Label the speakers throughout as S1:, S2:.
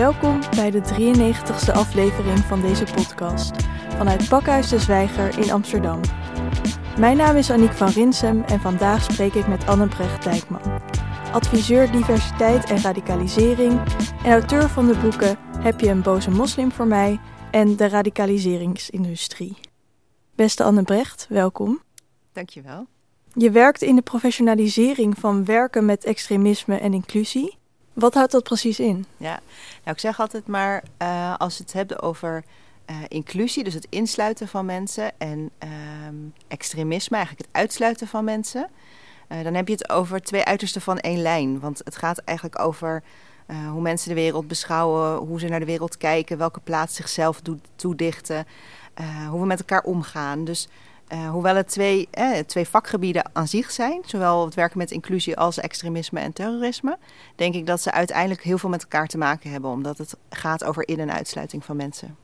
S1: Welkom bij de 93ste aflevering van deze podcast vanuit Pakhuis de Zwijger in Amsterdam. Mijn naam is Aniek van Rinsem en vandaag spreek ik met Annebrecht Dijkman, adviseur diversiteit en radicalisering en auteur van de boeken Heb je een boze moslim voor mij en de radicaliseringsindustrie. Beste Annebrecht, welkom.
S2: Dankjewel.
S1: Je werkt in de professionalisering van werken met extremisme en inclusie. Wat houdt dat precies in?
S2: Ja, nou ik zeg altijd maar uh, als we het hebben over uh, inclusie, dus het insluiten van mensen en ehm, extremisme, eigenlijk het uitsluiten van mensen, uh, dan heb je het over twee uitersten van één lijn. Want het gaat eigenlijk over hoe mensen de wereld beschouwen, hoe ze naar de wereld kijken, welke plaats zichzelf toedichten, hoe we met elkaar omgaan. Dus uh, hoewel het twee, eh, twee vakgebieden aan zich zijn, zowel het werken met inclusie als extremisme en terrorisme, denk ik dat ze uiteindelijk heel veel met elkaar te maken hebben, omdat het gaat over in- en uitsluiting van mensen.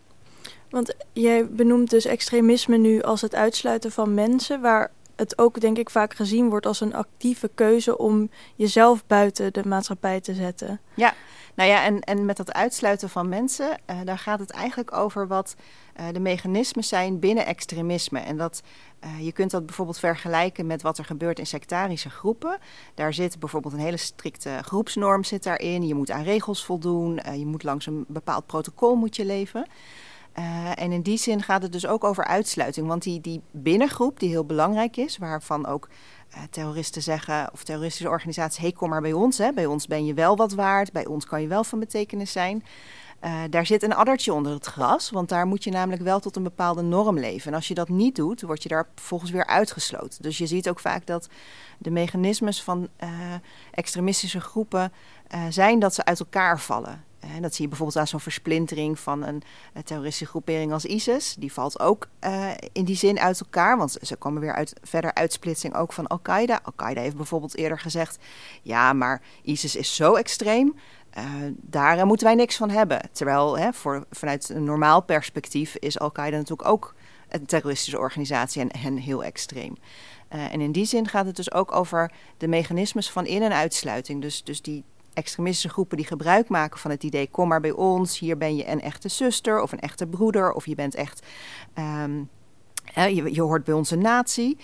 S1: Want jij benoemt dus extremisme nu als het uitsluiten van mensen, waar het ook denk ik vaak gezien wordt als een actieve keuze om jezelf buiten de maatschappij te zetten.
S2: Ja, nou ja, en, en met dat uitsluiten van mensen, uh, daar gaat het eigenlijk over wat uh, de mechanismen zijn binnen extremisme. En dat, uh, je kunt dat bijvoorbeeld vergelijken met wat er gebeurt in sectarische groepen. Daar zit bijvoorbeeld een hele strikte groepsnorm zit daarin. Je moet aan regels voldoen, je moet langs een bepaald protocol moet je leven. En in die zin gaat het dus ook over uitsluiting. Want die, die binnengroep, die heel belangrijk is, waarvan ook terroristen zeggen, of terroristische organisaties, hey, kom maar bij ons. Hè. Bij ons ben je wel wat waard, bij ons kan je wel van betekenis zijn. Uh, daar zit een addertje onder het gras, want daar moet je namelijk wel tot een bepaalde norm leven. En als je dat niet doet, word je daar volgens weer uitgesloten. Dus je ziet ook vaak dat de mechanismes van extremistische groepen zijn dat ze uit elkaar vallen. En dat zie je bijvoorbeeld aan zo'n versplintering van een, een, terroristische groepering als ISIS. Die valt ook uh, in die zin uit elkaar, want ze komen weer uit verder uitsplitsing ook van Al-Qaeda. Al-Qaeda heeft bijvoorbeeld eerder gezegd: ja, maar ISIS is zo extreem. Uh, daar moeten wij niks van hebben. Terwijl hè, voor, vanuit een normaal perspectief is Al-Qaeda natuurlijk ook een terroristische organisatie en, heel extreem. En in die zin gaat het dus ook over de mechanismes van in- en uitsluiting. Dus, dus die extremistische groepen die gebruik maken van het idee: kom maar bij ons, hier ben je een echte zuster of een echte broeder, of je bent echt, um, je, je, hoort bij onze natie.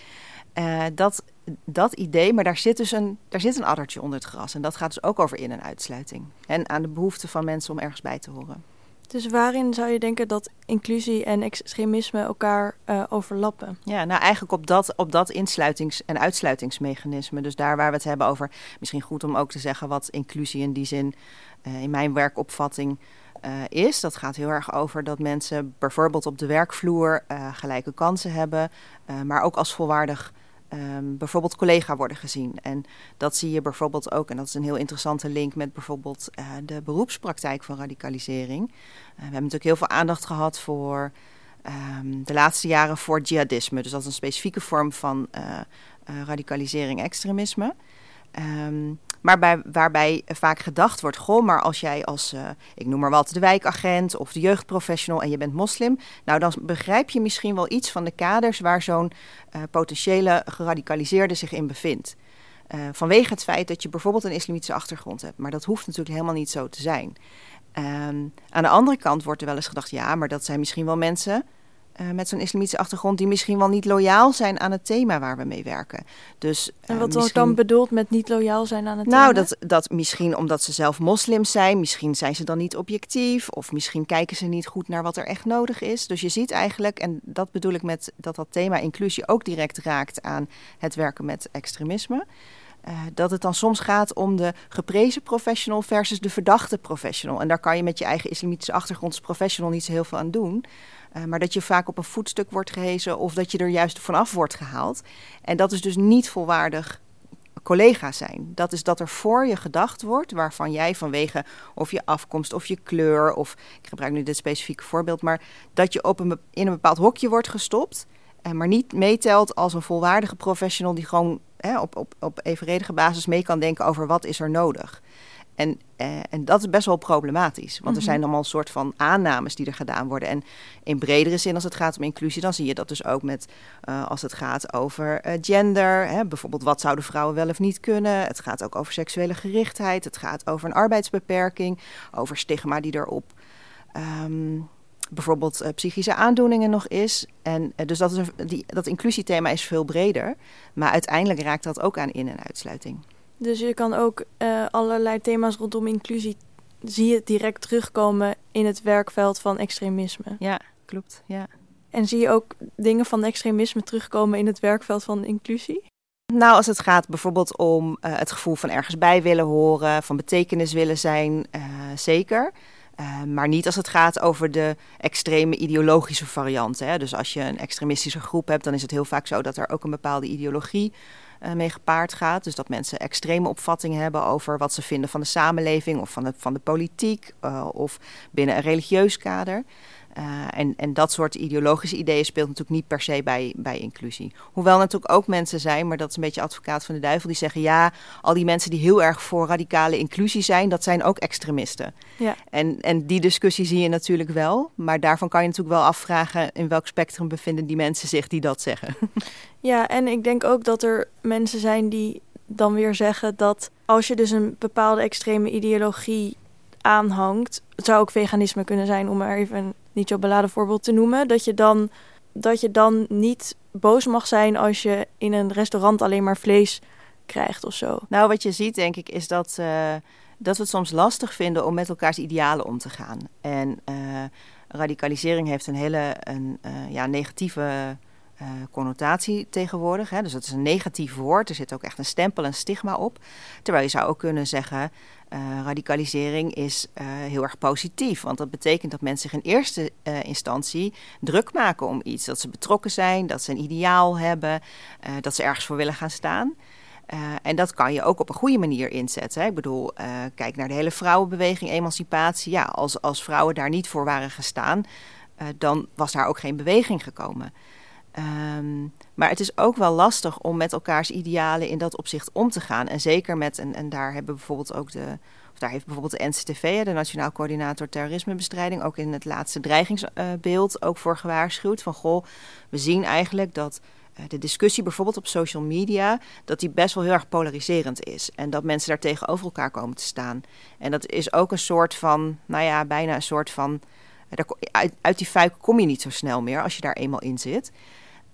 S2: Uh, dat, dat idee, maar daar zit dus een, daar zit een addertje onder het gras. En dat gaat dus ook over in- en uitsluiting. En aan de behoefte van mensen om ergens bij te horen.
S1: Dus waarin zou je denken dat inclusie en extremisme elkaar uh, overlappen?
S2: Ja, nou eigenlijk op dat, op dat insluitings- en uitsluitingsmechanisme. Dus daar waar we het hebben over, misschien goed om ook te zeggen wat inclusie in die zin uh, in mijn werkopvatting uh, is. Dat gaat heel erg over dat mensen bijvoorbeeld op de werkvloer gelijke kansen hebben, maar ook als volwaardig Um, bijvoorbeeld collega worden gezien. En dat zie je bijvoorbeeld ook, en dat is een heel interessante link met bijvoorbeeld uh, de beroepspraktijk van radicalisering. Uh, we hebben natuurlijk heel veel aandacht gehad voor um, de laatste jaren voor jihadisme. Dus dat is een specifieke vorm van uh, radicalisering, extremisme. Um, maar bij, waarbij vaak gedacht wordt: goh, maar als jij als, uh, ik noem maar wat, de wijkagent of de jeugdprofessional en je bent moslim, nou dan begrijp je misschien wel iets van de kaders waar zo'n uh, potentiële geradicaliseerde zich in bevindt. Uh, vanwege het feit dat je bijvoorbeeld een islamitische achtergrond hebt. Maar dat hoeft natuurlijk helemaal niet zo te zijn. Um, aan de andere kant wordt er wel eens gedacht: ja, maar dat zijn misschien wel mensen uh, met zo'n islamitische achtergrond die misschien wel niet loyaal zijn aan het thema waar we mee werken. Dus, uh,
S1: en wat wordt dan bedoeld met niet loyaal zijn aan het
S2: nou,
S1: thema?
S2: Nou, dat, dat misschien omdat ze zelf moslims zijn, misschien zijn ze dan niet objectief, of misschien kijken ze niet goed naar wat er echt nodig is. Dus je ziet eigenlijk, en dat bedoel ik met dat dat thema inclusie ook direct raakt aan het werken met extremisme. Uh, dat het dan soms gaat om de geprezen professional versus de verdachte professional. En daar kan je met je eigen islamitische achtergrond als professional niet zo heel veel aan doen. Uh, maar dat je vaak op een voetstuk wordt gehezen of dat je er juist vanaf wordt gehaald. En dat is dus niet volwaardig collega's zijn. Dat is dat er voor je gedacht wordt, waarvan jij vanwege of je afkomst of je kleur, of ik gebruik nu dit specifieke voorbeeld, maar dat je op in een bepaald hokje wordt gestopt, uh, maar niet meetelt als een volwaardige professional die gewoon hè, op, op, op evenredige basis mee kan denken over wat is er nodig. En, eh, en dat is best wel problematisch. Want er
S1: Mhm.
S2: zijn allemaal een soort van aannames die er gedaan worden. En in bredere zin, als het gaat om inclusie, dan zie je dat dus ook met eh, als het gaat over eh, gender. Hè, bijvoorbeeld, wat zouden vrouwen wel of niet kunnen? Het gaat ook over seksuele gerichtheid. Het gaat over een arbeidsbeperking, over stigma die erop. ehm, bijvoorbeeld psychische aandoeningen nog is. En dus dat, is een, die, dat inclusiethema is veel breder. Maar uiteindelijk raakt dat ook aan in- en uitsluiting.
S1: Dus je kan ook eh, allerlei thema's rondom inclusie zie je direct terugkomen in het werkveld van extremisme.
S2: Ja, klopt. Ja.
S1: En zie je ook dingen van extremisme terugkomen in het werkveld van inclusie?
S2: Nou, als het gaat bijvoorbeeld om eh, het gevoel van ergens bij willen horen, van betekenis willen zijn, eh, zeker. Eh, maar niet als het gaat over de extreme ideologische varianten. Hè. Dus als je een extremistische groep hebt, dan is het heel vaak zo dat er ook een bepaalde ideologie mee gepaard gaat. Dus dat mensen extreme opvattingen hebben over wat ze vinden van de samenleving of van de, van de politiek eh, of binnen een religieus kader. Uh, en, en dat soort ideologische ideeën speelt natuurlijk niet per se bij, bij inclusie. Hoewel natuurlijk ook mensen zijn, maar dat is een beetje advocaat van de duivel, die zeggen ja, al die mensen die heel erg voor radicale inclusie zijn, dat zijn ook extremisten.
S1: Ja.
S2: En, en die discussie zie je natuurlijk wel, maar daarvan kan je natuurlijk wel afvragen in welk spectrum bevinden die mensen zich die dat zeggen.
S1: Ja, en ik denk ook dat er mensen zijn die dan weer zeggen dat als je dus een bepaalde extreme ideologie aanhangt, het zou ook veganisme kunnen zijn om er even een niet zo beladen voorbeeld te noemen, dat je dan dat je dan niet boos mag zijn als je in een restaurant alleen maar vlees krijgt of zo.
S2: Nou, wat je ziet denk ik is dat, uh, dat we het soms lastig vinden om met elkaars idealen om te gaan. En uh, radicalisering heeft een hele een, uh, ja, negatieve connotatie tegenwoordig. Hè? Dus dat is een negatief woord. Er zit ook echt een stempel en stigma op. Terwijl je zou ook kunnen zeggen. Uh, radicalisering is uh, heel erg positief. Want dat betekent dat mensen zich in eerste uh, instantie druk maken om iets. Dat ze betrokken zijn, dat ze een ideaal hebben, dat ze ergens voor willen gaan staan. en dat kan je ook op een goede manier inzetten. Hè? Ik bedoel, kijk naar de hele vrouwenbeweging, emancipatie. Ja, als, als vrouwen daar niet voor waren gestaan, dan was daar ook geen beweging gekomen. Um, maar het is ook wel lastig om met elkaars idealen in dat opzicht om te gaan. En zeker met, en, en daar hebben bijvoorbeeld ook de, of daar heeft bijvoorbeeld de NCTV, de Nationaal Coördinator Terrorismebestrijding, ook in het laatste dreigingsbeeld ook voor gewaarschuwd. Van goh, we zien eigenlijk dat uh, de discussie bijvoorbeeld op social media, dat die best wel heel erg polariserend is. En dat mensen daar tegenover elkaar komen te staan. En dat is ook een soort van, nou ja, bijna een soort van. Uit, uit die fuik kom je niet zo snel meer als je daar eenmaal in zit.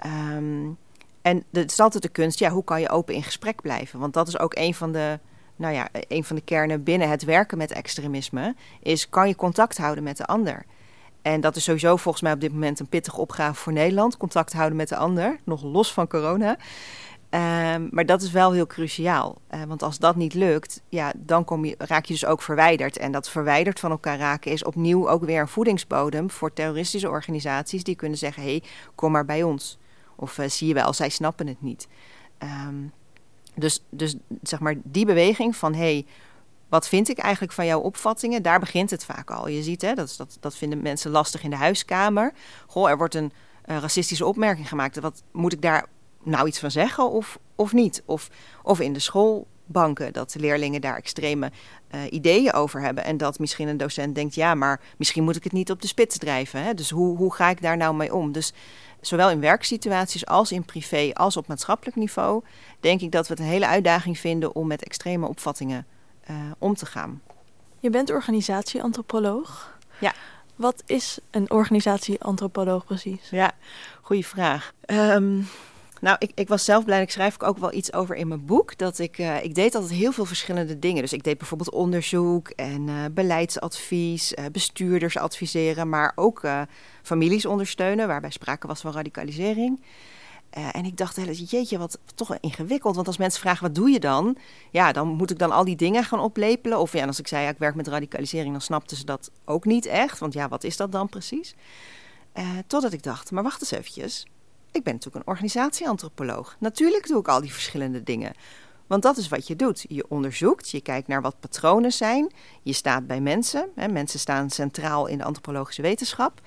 S2: Um, en het is altijd de kunst, ja, hoe kan je open in gesprek blijven? Want dat is ook een van de, nou ja, een van de kernen binnen het werken met extremisme. Is kan je contact houden met de ander? En dat is sowieso volgens mij op dit moment een pittige opgave voor Nederland. Contact houden met de ander, nog los van corona. Um, maar dat is wel heel cruciaal. Uh, want als dat niet lukt, ja, dan kom je, raak je dus ook verwijderd. En dat verwijderd van elkaar raken is opnieuw ook weer een voedingsbodem voor terroristische organisaties die kunnen zeggen: hé, hey, kom maar bij ons. Of uh, zie je wel, zij snappen het niet. Um, dus, dus zeg maar die beweging van hey, wat vind ik eigenlijk van jouw opvattingen? Daar begint het vaak al. Je ziet, hè, dat, dat, dat vinden mensen lastig in de huiskamer. Goh, er wordt een uh, racistische opmerking gemaakt. Wat moet ik daar nou iets van zeggen of, of niet? Of, of in de schoolbanken, dat de leerlingen daar extreme uh, ideeën over hebben. En dat misschien een docent denkt, ja, maar misschien moet ik het niet op de spits drijven. Hè? Dus hoe, hoe ga ik daar nou mee om? Dus zowel in werksituaties als in privé als op maatschappelijk niveau, denk ik dat we het een hele uitdaging vinden om met extreme opvattingen uh, om te gaan.
S1: Je bent organisatieantropoloog.
S2: Ja.
S1: Wat is een organisatieantropoloog precies?
S2: Ja, goede vraag. Um, nou, ik, ik, was zelf blij. Ik schrijf ik ook wel iets over in mijn boek. Dat ik, uh, ik deed altijd heel veel verschillende dingen. Dus ik deed bijvoorbeeld onderzoek en uh, beleidsadvies, uh, bestuurders adviseren, maar ook families ondersteunen, waarbij sprake was van radicalisering. en ik dacht, jeetje, wat toch ingewikkeld. Want als mensen vragen, wat doe je dan? Ja, dan moet ik dan al die dingen gaan oplepelen. Of ja, als ik zei, ja, ik werk met radicalisering, dan snapten ze dat ook niet echt. Want ja, wat is dat dan precies? totdat ik dacht, maar wacht eens eventjes. Ik ben natuurlijk een organisatieantropoloog. Natuurlijk doe ik al die verschillende dingen. Want dat is wat je doet. Je onderzoekt, je kijkt naar wat patronen zijn. Je staat bij mensen. Hè. Mensen staan centraal in de antropologische wetenschap.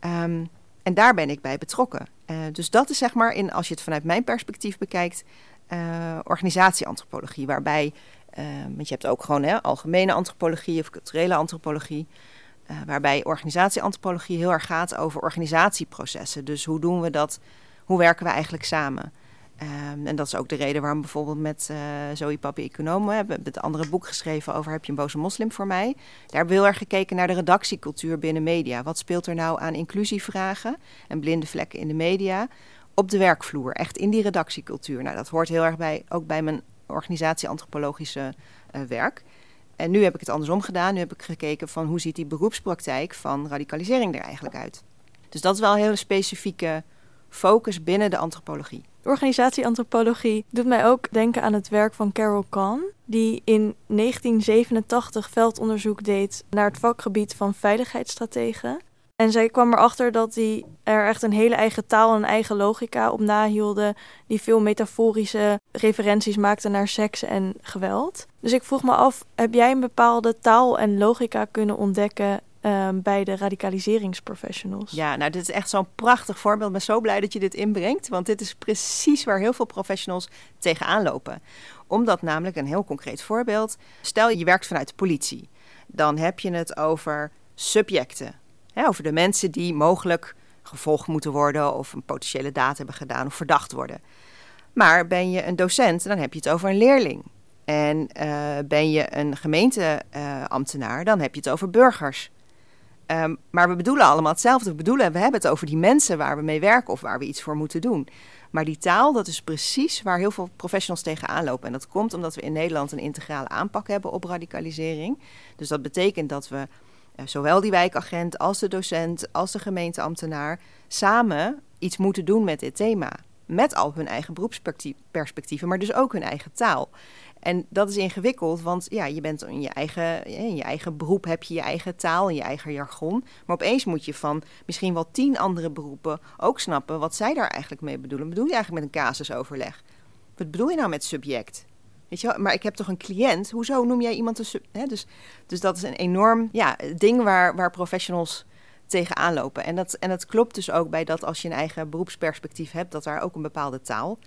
S2: Um, en daar ben ik bij betrokken. Uh, dus dat is zeg maar, in, als je het vanuit mijn perspectief bekijkt, uh, organisatieantropologie. Waarbij want je hebt ook gewoon hè, algemene antropologie of culturele antropologie. Waarbij organisatieantropologie heel erg gaat over organisatieprocessen. Dus hoe doen we dat? Hoe werken we eigenlijk samen? Um, en dat is ook de reden waarom bijvoorbeeld met uh, Zoe Papi Economo hebben het andere boek geschreven over Heb je een boze moslim voor mij? Daar hebben we heel erg gekeken naar de redactiecultuur binnen media. Wat speelt er nou aan inclusievragen en blinde vlekken in de media op de werkvloer, echt in die redactiecultuur? Nou, dat hoort heel erg bij, ook bij mijn organisatie-antropologische uh, werk. En nu heb ik het andersom gedaan. Nu heb ik gekeken van hoe ziet die beroepspraktijk van radicalisering er eigenlijk uit. Dus dat is wel een hele specifieke focus binnen de antropologie.
S1: Organisatieantropologie doet mij ook denken aan het werk van Carol Kahn, die in 1987 veldonderzoek deed naar het vakgebied van veiligheidsstrategen. En zij kwam erachter dat die er echt een hele eigen taal en eigen logica op nahielden, die veel metaforische referenties maakte naar seks en geweld. Dus ik vroeg me af, heb jij een bepaalde taal en logica kunnen ontdekken Ehm, bij de radicaliseringsprofessionals.
S2: Ja, nou, dit is echt zo'n prachtig voorbeeld. Ik ben zo blij dat je dit inbrengt, want dit is precies waar heel veel professionals tegenaan lopen. Omdat namelijk, een heel concreet voorbeeld, stel je werkt vanuit de politie, dan heb je het over subjecten, over de mensen die mogelijk gevolgd moeten worden of een potentiële daad hebben gedaan of verdacht worden. Maar ben je een docent, dan heb je het over een leerling. En uh, ben je een gemeenteambtenaar, dan heb je het over burgers. Um, maar we bedoelen allemaal hetzelfde. We bedoelen, we hebben het over die mensen waar we mee werken of waar we iets voor moeten doen. Maar die taal, dat is precies waar heel veel professionals tegenaan lopen. En dat komt omdat we in Nederland een integrale aanpak hebben op radicalisering. Dus dat betekent dat we zowel die wijkagent als de docent als de gemeenteambtenaar samen iets moeten doen met dit thema. Met al hun eigen beroepsperspectieven, maar dus ook hun eigen taal. En dat is ingewikkeld, want ja, je bent in je eigen, in je eigen beroep heb je je eigen taal en je eigen jargon. Maar opeens moet je van misschien wel tien andere beroepen ook snappen wat zij daar eigenlijk mee bedoelen. Bedoel je eigenlijk met een casusoverleg? Wat bedoel je nou met subject? Maar ik heb toch een cliënt? Hoezo noem jij iemand een sub... Hè? Dus, dus dat is een enorm ja, ding waar, waar professionals tegenaan lopen. En dat, en dat klopt dus ook bij dat als je een eigen beroepsperspectief hebt, dat daar ook een bepaalde taal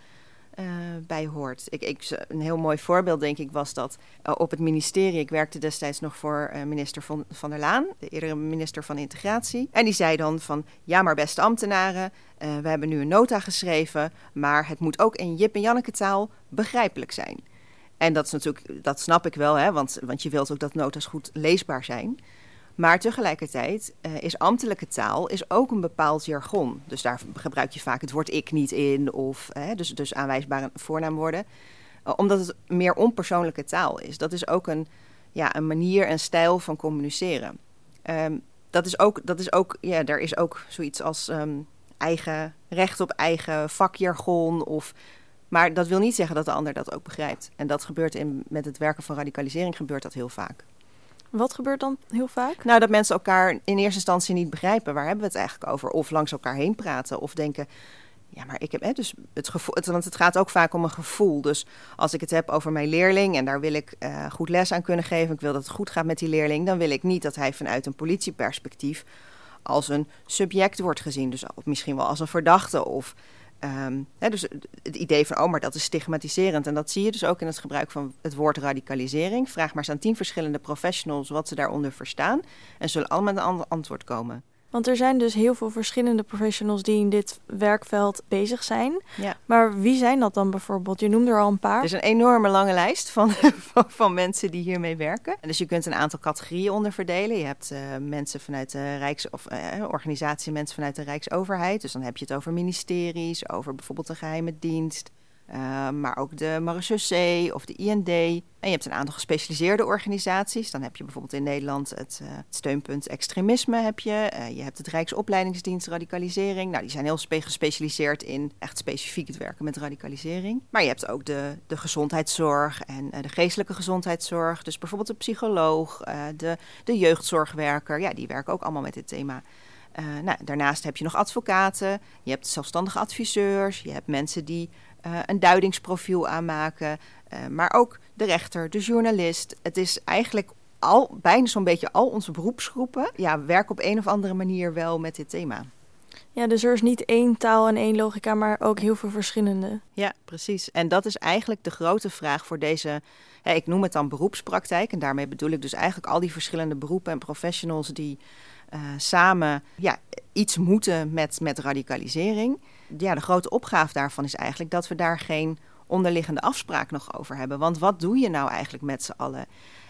S2: uh, bij hoort. Ik, ik, een heel mooi voorbeeld, denk ik, was dat uh, op het ministerie. Ik werkte destijds nog voor uh, minister van, van der Laan, de eerdere minister van Integratie. En die zei dan van, ja maar beste ambtenaren, we hebben nu een nota geschreven, maar het moet ook in Jip en Janneke taal begrijpelijk zijn. En dat is natuurlijk, dat snap ik wel, hè, want, want je wilt ook dat nota's goed leesbaar zijn. Maar tegelijkertijd uh, is ambtelijke taal is ook een bepaald jargon. Dus daar gebruik je vaak het woord ik niet in, of uh, dus, dus aanwijsbare voornaamwoorden. Uh, omdat het meer onpersoonlijke taal is. Dat is ook een, ja, een manier en stijl van communiceren. Um, dat is ook, dat is ook, ja, er is ook zoiets als um, eigen recht op eigen vakjargon. Of, maar dat wil niet zeggen dat de ander dat ook begrijpt. En dat gebeurt in, met het werken van radicalisering gebeurt dat heel vaak.
S1: Wat gebeurt dan heel vaak?
S2: Nou, dat mensen elkaar in eerste instantie niet begrijpen. Waar hebben we het eigenlijk over? Of langs elkaar heen praten. Of denken, ja, maar ik heb hè, dus het gevoel, het, want het gaat ook vaak om een gevoel. Dus als ik het heb over mijn leerling en daar wil ik uh, goed les aan kunnen geven, ik wil dat het goed gaat met die leerling, dan wil ik niet dat hij vanuit een politieperspectief als een subject wordt gezien. Dus misschien wel als een verdachte of Um, hè, dus het idee van, oh, maar dat is stigmatiserend. En dat zie je dus ook in het gebruik van het woord radicalisering. Vraag maar eens aan tien verschillende professionals wat ze daaronder verstaan. En zullen allemaal met een ander antwoord komen.
S1: Want er zijn dus heel veel verschillende professionals die in dit werkveld bezig zijn. Ja. Maar wie zijn dat dan bijvoorbeeld? Je noemde er al een paar. Er
S2: is een enorme lange lijst van, van, van mensen die hiermee werken. En dus je kunt een aantal categorieën onderverdelen. Je hebt uh, mensen vanuit de Rijks- of uh, organisatie, mensen vanuit de Rijksoverheid. Dus dan heb je het over ministeries, over bijvoorbeeld een geheime dienst. Uh, maar ook de marechaussee of de IND. En je hebt een aantal gespecialiseerde organisaties. Dan heb je bijvoorbeeld in Nederland het, het steunpunt extremisme. Heb je. Uh, je hebt het Rijksopleidingsdienst radicalisering. Nou, die zijn heel spe gespecialiseerd in echt specifiek het werken met radicalisering. Maar je hebt ook de, de gezondheidszorg en de geestelijke gezondheidszorg. Dus bijvoorbeeld de psycholoog, de, de jeugdzorgwerker. Ja, die werken ook allemaal met dit thema. Nou, daarnaast heb je nog advocaten, je hebt zelfstandige adviseurs, je hebt mensen die uh, een duidingsprofiel aanmaken, uh, maar ook de rechter, de journalist. Het is eigenlijk al, bijna zo'n beetje al onze beroepsgroepen ja, werken op een of andere manier wel met dit thema.
S1: Ja, dus er is niet één taal en één logica, maar ook heel veel verschillende.
S2: Ja, precies. En dat is eigenlijk de grote vraag voor deze, hè, ik noem het dan beroepspraktijk. En daarmee bedoel ik dus eigenlijk al die verschillende beroepen en professionals die uh, samen ja, iets moeten met, met radicalisering. Ja, de grote opgave daarvan is eigenlijk dat we daar geen onderliggende afspraak nog over hebben. Want wat doe je nou eigenlijk met z'n allen?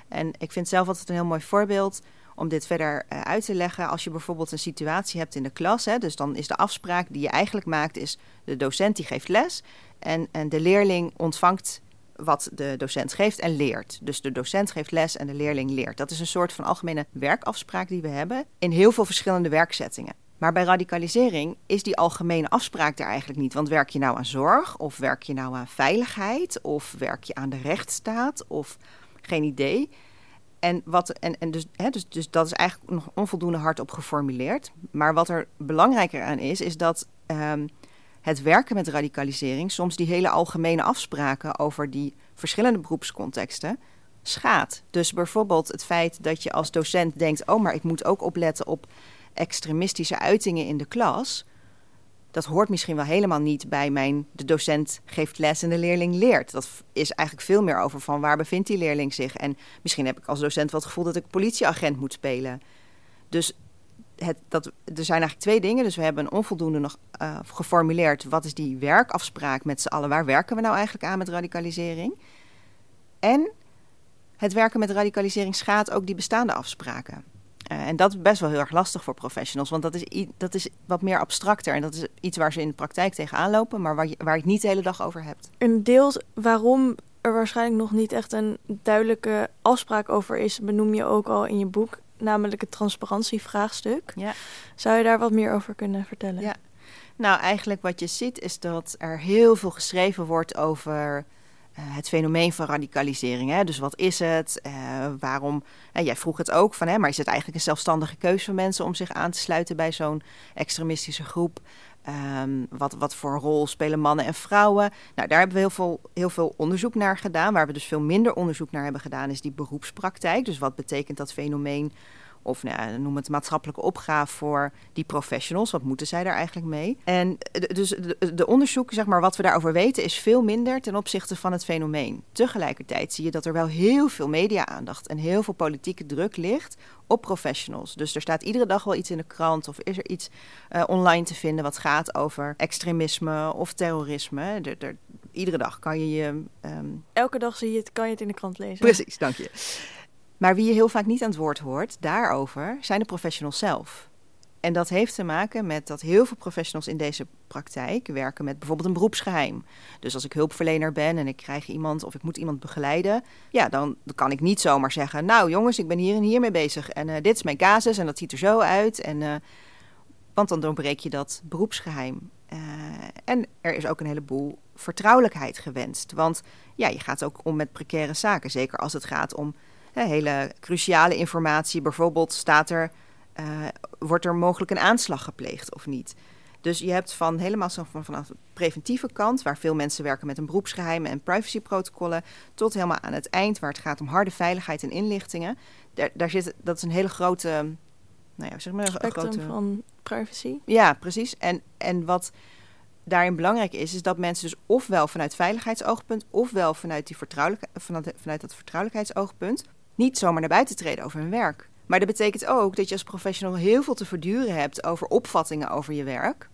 S2: En ik vind zelf altijd een heel mooi voorbeeld om dit verder uh, uit te leggen. Als je bijvoorbeeld een situatie hebt in de klas, hè, dus dan is de afspraak die je eigenlijk maakt, is de docent die geeft les en, en de leerling ontvangt wat de docent geeft en leert. Dus de docent geeft les en de leerling leert. Dat is een soort van algemene werkafspraak die we hebben in heel veel verschillende werkzettingen. Maar bij radicalisering is die algemene afspraak er eigenlijk niet. Want werk je nou aan zorg, of werk je nou aan veiligheid, of werk je aan de rechtsstaat, of geen idee. En, wat, en, en dus, hè, dus, dus dat is eigenlijk nog onvoldoende hardop geformuleerd. Maar wat er belangrijker aan is, is dat um, het werken met radicalisering soms die hele algemene afspraken over die verschillende beroepscontexten schaadt. Dus bijvoorbeeld het feit dat je als docent denkt: oh, maar ik moet ook opletten op extremistische uitingen in de klas. Dat hoort misschien wel helemaal niet bij mijn. De docent geeft les en de leerling leert. Dat is eigenlijk veel meer over van waar bevindt die leerling zich. En misschien heb ik als docent wel het gevoel dat ik politieagent moet spelen. Dus het, dat, er zijn eigenlijk twee dingen. Dus we hebben onvoldoende nog uh, geformuleerd. Wat is die werkafspraak met z'n allen? Waar werken we nou eigenlijk aan met radicalisering? En het werken met radicalisering schaadt ook die bestaande afspraken. Uh, en dat is best wel heel erg lastig voor professionals, want dat is, dat is wat meer abstracter. En dat is iets waar ze in de praktijk tegenaan lopen, maar waar je, waar je het niet de hele dag over hebt.
S1: Een deels waarom er waarschijnlijk nog niet echt een duidelijke afspraak over is, benoem je ook al in je boek namelijk het transparantievraagstuk. Ja. Zou je daar wat meer over kunnen vertellen?
S2: Ja. Nou, eigenlijk wat je ziet is dat er heel veel geschreven wordt over uh, het fenomeen van radicalisering. Hè? Dus wat is het? Uh, waarom? En jij vroeg het ook van, hè, maar is het eigenlijk een zelfstandige keuze van mensen om zich aan te sluiten bij zo'n extremistische groep? Um, wat, wat voor rol spelen mannen en vrouwen? Nou, daar hebben we heel veel, heel veel onderzoek naar gedaan. Waar we dus veel minder onderzoek naar hebben gedaan, is die beroepspraktijk. Dus wat betekent dat fenomeen of nou, noem het maatschappelijke opgave voor die professionals. Wat moeten zij daar eigenlijk mee? En dus de, de onderzoek, zeg maar, wat we daarover weten, is veel minder ten opzichte van het fenomeen. Tegelijkertijd zie je dat er wel heel veel media-aandacht en heel veel politieke druk ligt op professionals. Dus er staat iedere dag wel iets in de krant of is er iets uh, online te vinden wat gaat over extremisme of terrorisme. Er, er, iedere dag kan je je. Um...
S1: Elke dag zie je het, kan je het in de krant lezen.
S2: Precies, dank je. Maar wie je heel vaak niet aan het woord hoort daarover, zijn de professionals zelf. En dat heeft te maken met dat heel veel professionals in deze praktijk werken met bijvoorbeeld een beroepsgeheim. Dus als ik hulpverlener ben en ik krijg iemand of ik moet iemand begeleiden, ja, dan kan ik niet zomaar zeggen: Nou jongens, ik ben hier en hier mee bezig en uh, dit is mijn casus en dat ziet er zo uit. En, uh, want dan doorbreek je dat beroepsgeheim. Uh, en er is ook een heleboel vertrouwelijkheid gewenst. Want ja, je gaat ook om met precaire zaken, zeker als het gaat om hele cruciale informatie. Bijvoorbeeld staat er, uh, wordt er mogelijk een aanslag gepleegd of niet? Dus je hebt van helemaal zo van, vanaf de preventieve kant, waar veel mensen werken met een beroepsgeheim en privacyprotocollen, tot helemaal aan het eind, waar het gaat om harde veiligheid en inlichtingen. Daar, daar zit, dat is een hele grote,
S1: nou ja, zeg maar een grote van privacy.
S2: Ja, precies. En, en wat daarin belangrijk is, is dat mensen dus ofwel vanuit veiligheidsoogpunt, ofwel vanuit, die vertrouwelijk, vanuit, vanuit dat vertrouwelijkheidsoogpunt niet zomaar naar buiten treden over hun werk. Maar dat betekent ook dat je als professional heel veel te verduren hebt over opvattingen over je werk,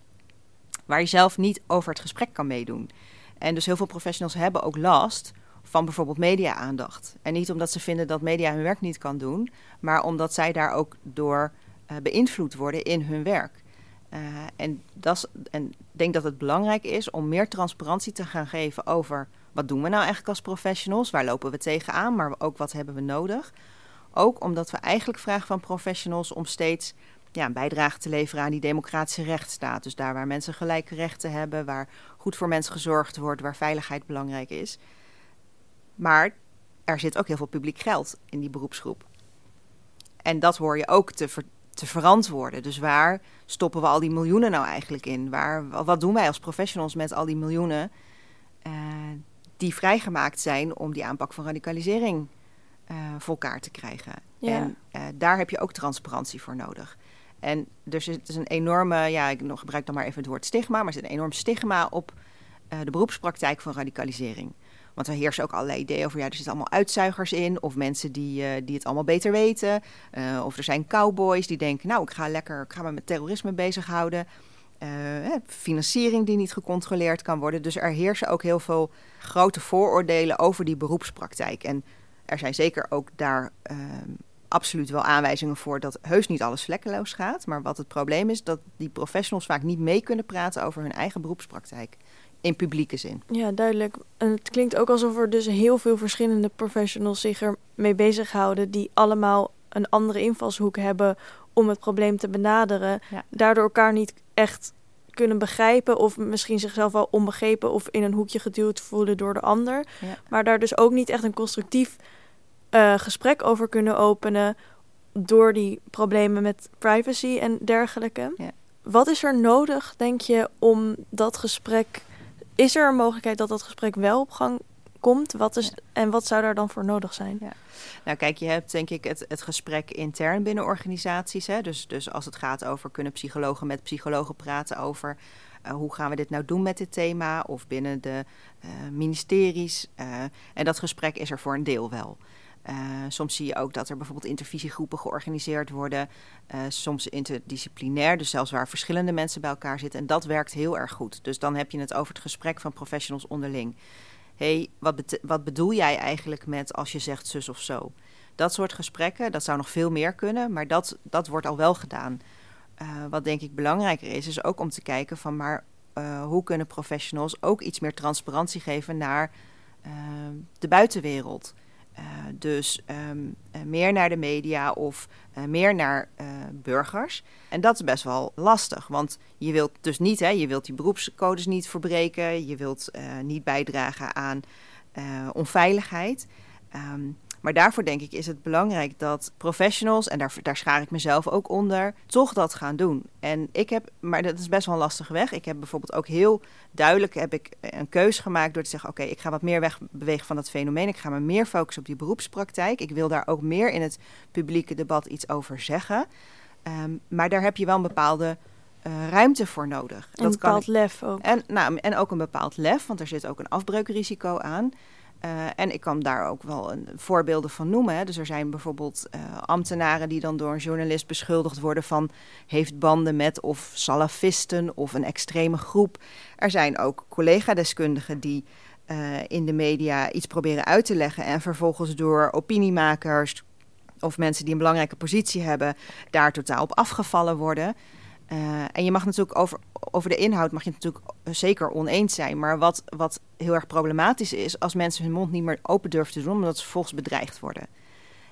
S2: waar je zelf niet over het gesprek kan meedoen. En dus heel veel professionals hebben ook last van bijvoorbeeld media-aandacht. En niet omdat ze vinden dat media hun werk niet kan doen, maar omdat zij daar ook door uh, beïnvloed worden in hun werk. Uh, en, dat, en ik denk dat het belangrijk is om meer transparantie te gaan geven over wat doen we nou eigenlijk als professionals? Waar lopen we tegenaan? Maar ook wat hebben we nodig? Ook omdat we eigenlijk vragen van professionals om steeds ja, een bijdrage te leveren aan die democratische rechtsstaat. Dus daar waar mensen gelijke rechten hebben, waar goed voor mensen gezorgd wordt, waar veiligheid belangrijk is. Maar er zit ook heel veel publiek geld in die beroepsgroep. En dat hoor je ook te, te verantwoorden. Dus waar stoppen we al die miljoenen nou eigenlijk in? Waar, wat doen wij als professionals met al die miljoenen? Uh, die vrijgemaakt zijn om die aanpak van radicalisering uh, voor elkaar te krijgen. Ja. En uh, daar heb je ook transparantie voor nodig. En er zit dus een enorme, ja, ik gebruik dan maar even het woord stigma, maar er zit een enorm stigma op de beroepspraktijk van radicalisering. Want er heersen ook allerlei ideeën over, ja, er zitten allemaal uitzuigers in. Of mensen die, uh, die het allemaal beter weten. Of er zijn cowboys die denken, nou, ik ga lekker, ik ga me met terrorisme bezighouden. Uh, financiering die niet gecontroleerd kan worden. Dus er heersen ook heel veel grote vooroordelen over die beroepspraktijk. En er zijn zeker ook daar ehm, absoluut wel aanwijzingen voor dat heus niet alles vlekkeloos gaat. Maar wat het probleem is, dat die professionals vaak niet mee kunnen praten over hun eigen beroepspraktijk in publieke zin.
S1: Ja, duidelijk. En het klinkt ook alsof er dus heel veel verschillende professionals zich ermee bezighouden, die allemaal een andere invalshoek hebben om het probleem te benaderen. Daardoor elkaar niet echt kunnen begrijpen of misschien zichzelf wel onbegrepen of in een hoekje geduwd voelen door de ander. Maar daar dus ook niet echt een constructief uh, gesprek over kunnen openen door die problemen met privacy en dergelijke. Ja. Wat is er nodig, denk je, om dat gesprek is er een mogelijkheid dat dat gesprek wel op gang komt? Wat is, En wat zou daar dan voor nodig zijn? Ja.
S2: Nou, kijk, je hebt denk ik het, het gesprek intern binnen organisaties. Hè? Dus, dus als het gaat over kunnen psychologen met psychologen praten over uh, hoe gaan we dit nou doen met dit thema, of binnen de uh, ministeries. Uh, en dat gesprek is er voor een deel wel. Soms zie je ook dat er bijvoorbeeld intervisiegroepen georganiseerd worden. Soms interdisciplinair, dus zelfs waar verschillende mensen bij elkaar zitten. En dat werkt heel erg goed. Dus dan heb je het over het gesprek van professionals onderling. Hey, wat, wat bedoel jij eigenlijk met als je zegt zus of zo? Dat soort gesprekken, dat zou nog veel meer kunnen, maar dat, dat wordt al wel gedaan. Uh, wat denk ik belangrijker is, is ook om te kijken van maar hoe kunnen professionals ook iets meer transparantie geven naar de buitenwereld. Uh, dus um, uh, meer naar de media of uh, meer naar burgers. En dat is best wel lastig, want je wilt dus niet, hè, je wilt die beroepscodes niet verbreken, je wilt niet bijdragen aan onveiligheid. Um, maar daarvoor denk ik is het belangrijk dat professionals, en daar, daar schaar ik mezelf ook onder, toch dat gaan doen. En ik heb, maar dat is best wel een lastige weg. Ik heb bijvoorbeeld ook heel duidelijk heb ik een keuze gemaakt door te zeggen: oké, ik ga wat meer weg bewegen van dat fenomeen. Ik ga me meer focussen op die beroepspraktijk. Ik wil daar ook meer in het publieke debat iets over zeggen. Um, maar daar heb je wel een bepaalde uh, ruimte voor nodig.
S1: Een dat bepaald kan lef ook.
S2: En, nou, en ook een bepaald lef, want er zit ook een afbreukrisico aan. Uh, en ik kan daar ook wel een, voorbeelden van noemen. Dus er zijn bijvoorbeeld uh, ambtenaren die dan door een journalist beschuldigd worden van heeft banden met of salafisten of een extreme groep. Er zijn ook collega-deskundigen die uh, in de media iets proberen uit te leggen en vervolgens door opiniemakers of mensen die een belangrijke positie hebben daar totaal op afgevallen worden. Uh, en je mag natuurlijk over, over de inhoud mag je natuurlijk zeker oneens zijn. Maar wat, wat heel erg problematisch is, als mensen hun mond niet meer open durven te doen, omdat ze vervolgens bedreigd worden.